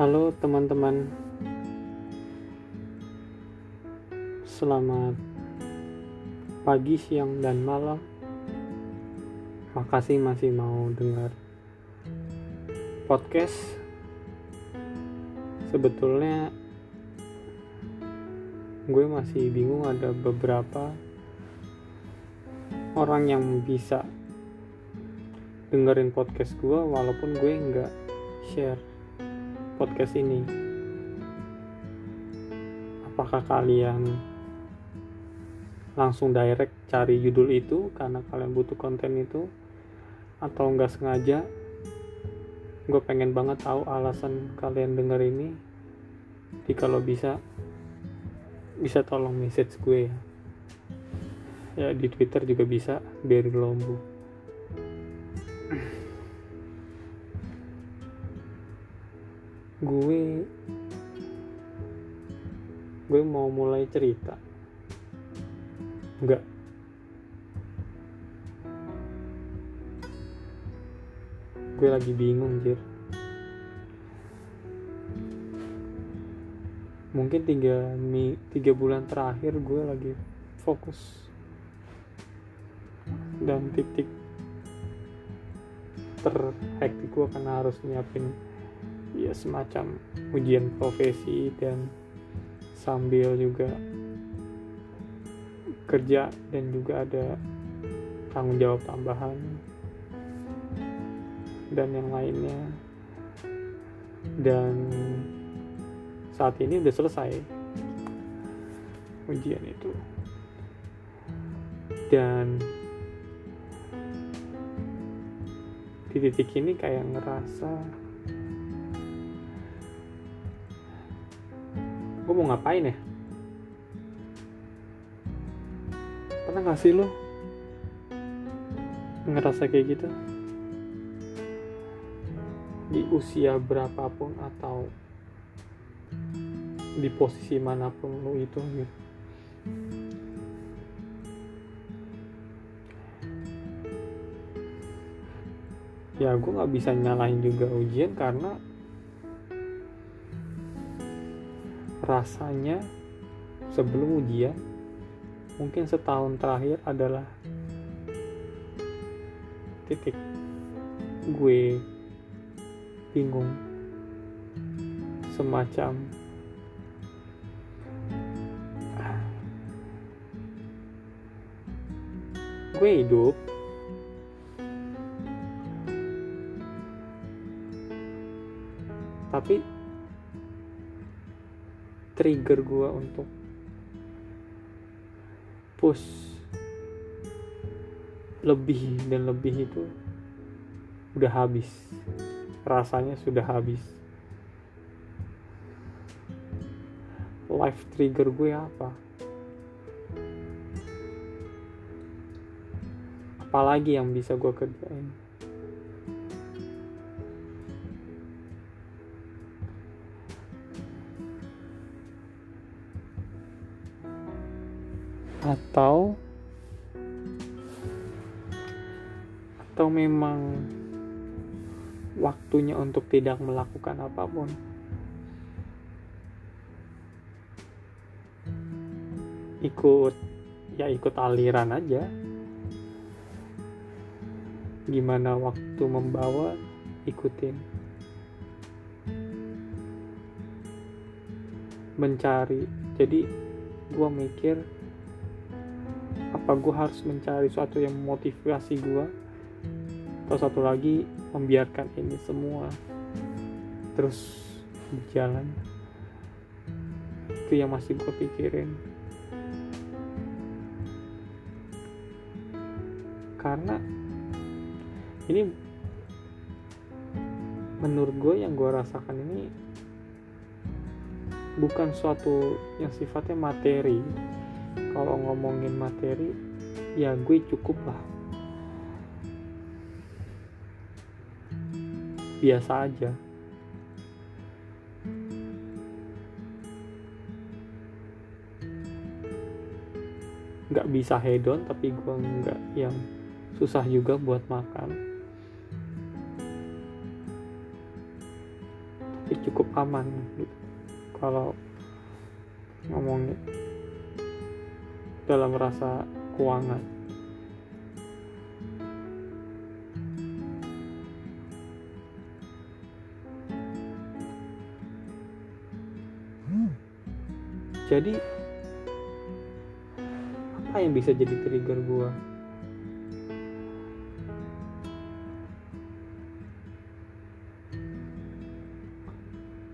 Halo teman-teman. Selamat pagi, siang, dan malam. Makasih masih mau dengar podcast. Sebetulnya gue masih bingung ada beberapa orang yang bisa dengerin podcast gue walaupun gue nggak share podcast ini. Apakah kalian langsung direct cari judul itu karena kalian butuh konten itu atau nggak sengaja? Gue pengen banget tahu alasan kalian denger ini. Jadi kalau bisa bisa tolong message gue ya. Ya di Twitter juga bisa Berry Lombu. gue gue mau mulai cerita. Enggak. Gue lagi bingung jir. Mungkin tiga tiga bulan terakhir gue lagi fokus dan titik terhektik gue karena harus nyiapin ya semacam ujian profesi dan sambil juga kerja dan juga ada tanggung jawab tambahan dan yang lainnya. Dan saat ini udah selesai ujian itu. Dan di titik ini kayak ngerasa mau ngapain ya? Pernah gak sih lo ngerasa kayak gitu? Di usia berapapun atau di posisi mana pun lo itu gitu. Ya gue nggak bisa nyalahin juga ujian karena rasanya sebelum ujian mungkin setahun terakhir adalah titik gue bingung semacam gue hidup. Tapi trigger gue untuk push lebih dan lebih itu udah habis. Rasanya sudah habis. Life trigger gue apa? Apalagi yang bisa gue kerjain atau atau memang waktunya untuk tidak melakukan apa pun? Ikut ya ikut aliran aja. Gimana waktu membawa ikutin. Mencari. Jadi gua mikir apa gue harus mencari sesuatu yang memotivasi gue atau satu lagi membiarkan ini semua terus berjalan. Itu yang masih gue pikirin. Karena ini menurut gue yang gue rasakan ini bukan suatu yang sifatnya materi kalau ngomongin materi ya gue cukup lah. Biasa aja. Nggak bisa hedon tapi gue nggak yang susah juga buat makan. Tapi cukup aman gitu. kalau ngomongin dalam rasa keuangan. Jadi apa yang bisa jadi trigger gua?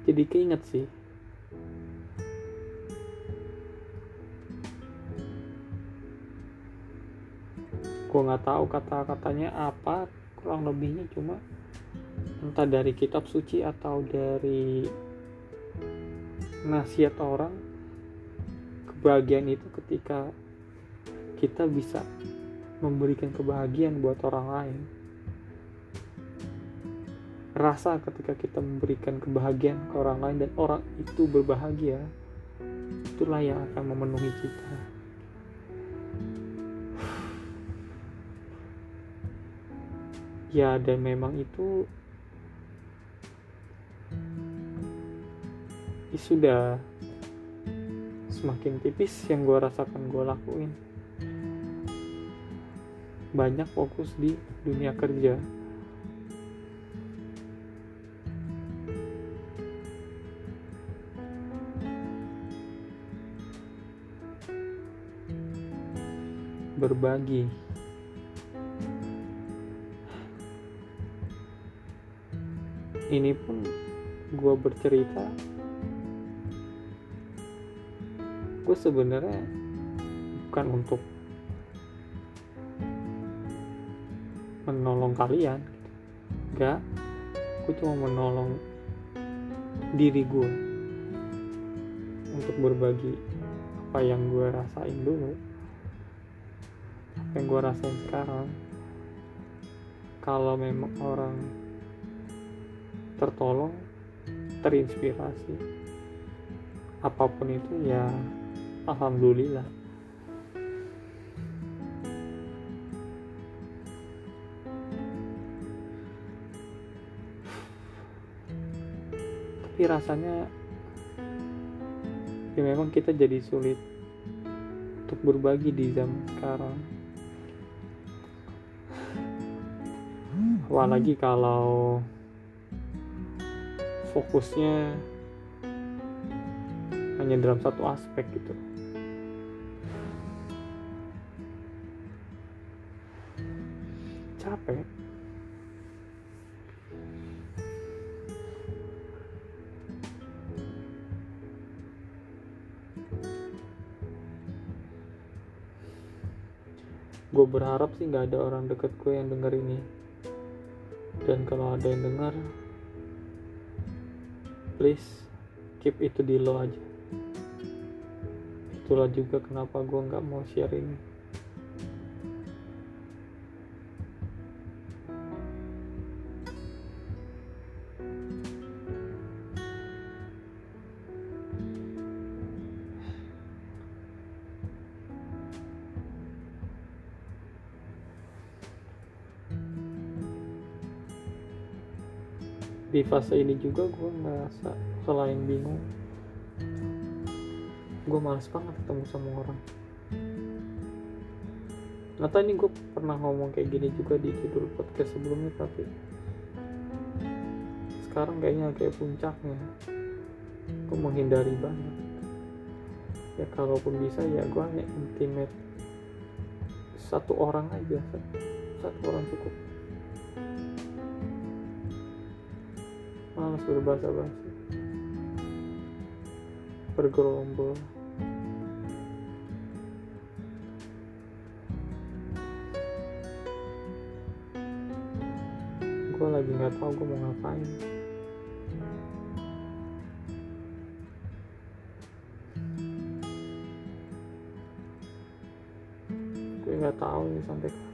Jadi keinget sih gue nggak tahu kata-katanya apa kurang lebihnya cuma entah dari kitab suci atau dari nasihat orang kebahagiaan itu ketika kita bisa memberikan kebahagiaan buat orang lain. Rasa ketika kita memberikan kebahagiaan ke orang lain dan orang itu berbahagia itulah yang akan memenuhi kita ya dan memang itu ya sudah semakin tipis yang gue rasakan gue lakuin. Banyak fokus di dunia kerja. Berbagi ini pun gue bercerita. Gue sebenarnya bukan untuk menolong kalian. Enggak. Gue cuma menolong diri gue untuk berbagi apa yang gue rasain dulu. Apa yang gue rasain sekarang. Kalau memang orang tertolong terinspirasi. Apa pun itu ya alhamdulillah. Tapi rasanya ya memang kita jadi sulit untuk berbagi di zaman sekarang. Apalagi kalau fokusnya hanya dalam satu aspek gitu. Capek. Gue berharap sih nggak ada orang deket gue yang denger ini. Dan kalau ada yang denger please keep itu di lo aja. Itulah juga kenapa gue nggak mau share ini di fase ini juga gue ngerasa selain bingung gue males banget ketemu sama orang. Atau ini gue pernah ngomong kayak gini juga di judul podcast sebelumnya tapi sekarang kayaknya kayak puncaknya. Gue menghindari banget. Ya kalaupun bisa ya gue hanya intimate satu orang aja satu orang cukup malas berbahasa basi bergerombol. Gue lagi nggak tahu gue mau ngapain. Gue nggak tahu nih sampai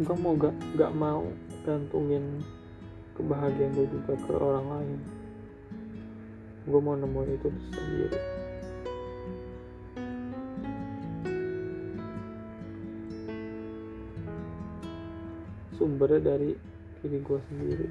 gue mau gak gak mau gantungin kebahagiaan gue juga ke orang lain. Gue mau nemuin itu sendiri. Sumbernya dari diri gue sendiri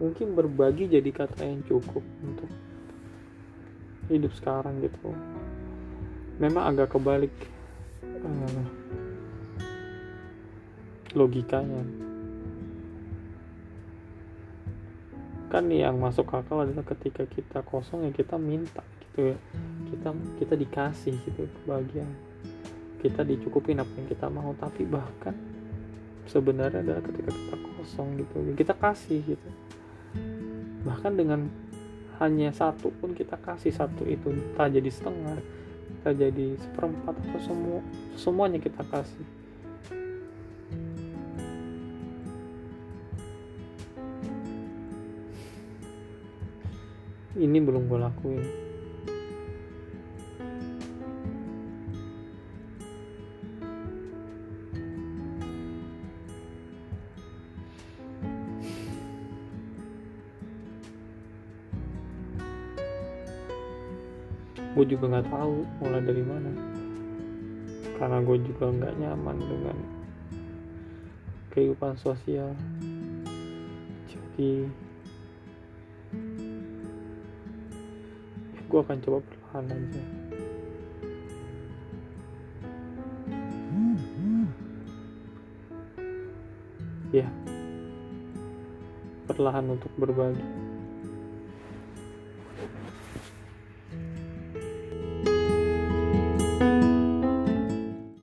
mungkin berbagi jadi kata yang cukup untuk hidup sekarang gitu. Memang agak kebalik uh, logikanya. Kan yang masuk akal adalah ketika kita kosong ya kita minta gitu ya. Kita kita dikasih gitu kebahagiaan. Kita dicukupin apa yang kita mau tapi bahkan sebenarnya adalah ketika kita kosong gitu. Kita kasih gitu bahkan dengan hanya satu pun kita kasih satu itu tak jadi setengah tak jadi seperempat atau semua semuanya kita kasih. Ini belum gue lakuin gue juga nggak tahu mulai dari mana. Karena gue juga nggak nyaman dengan kehidupan sosial. Jadi ya gue akan coba perlahan aja. Ya perlahan untuk berbagi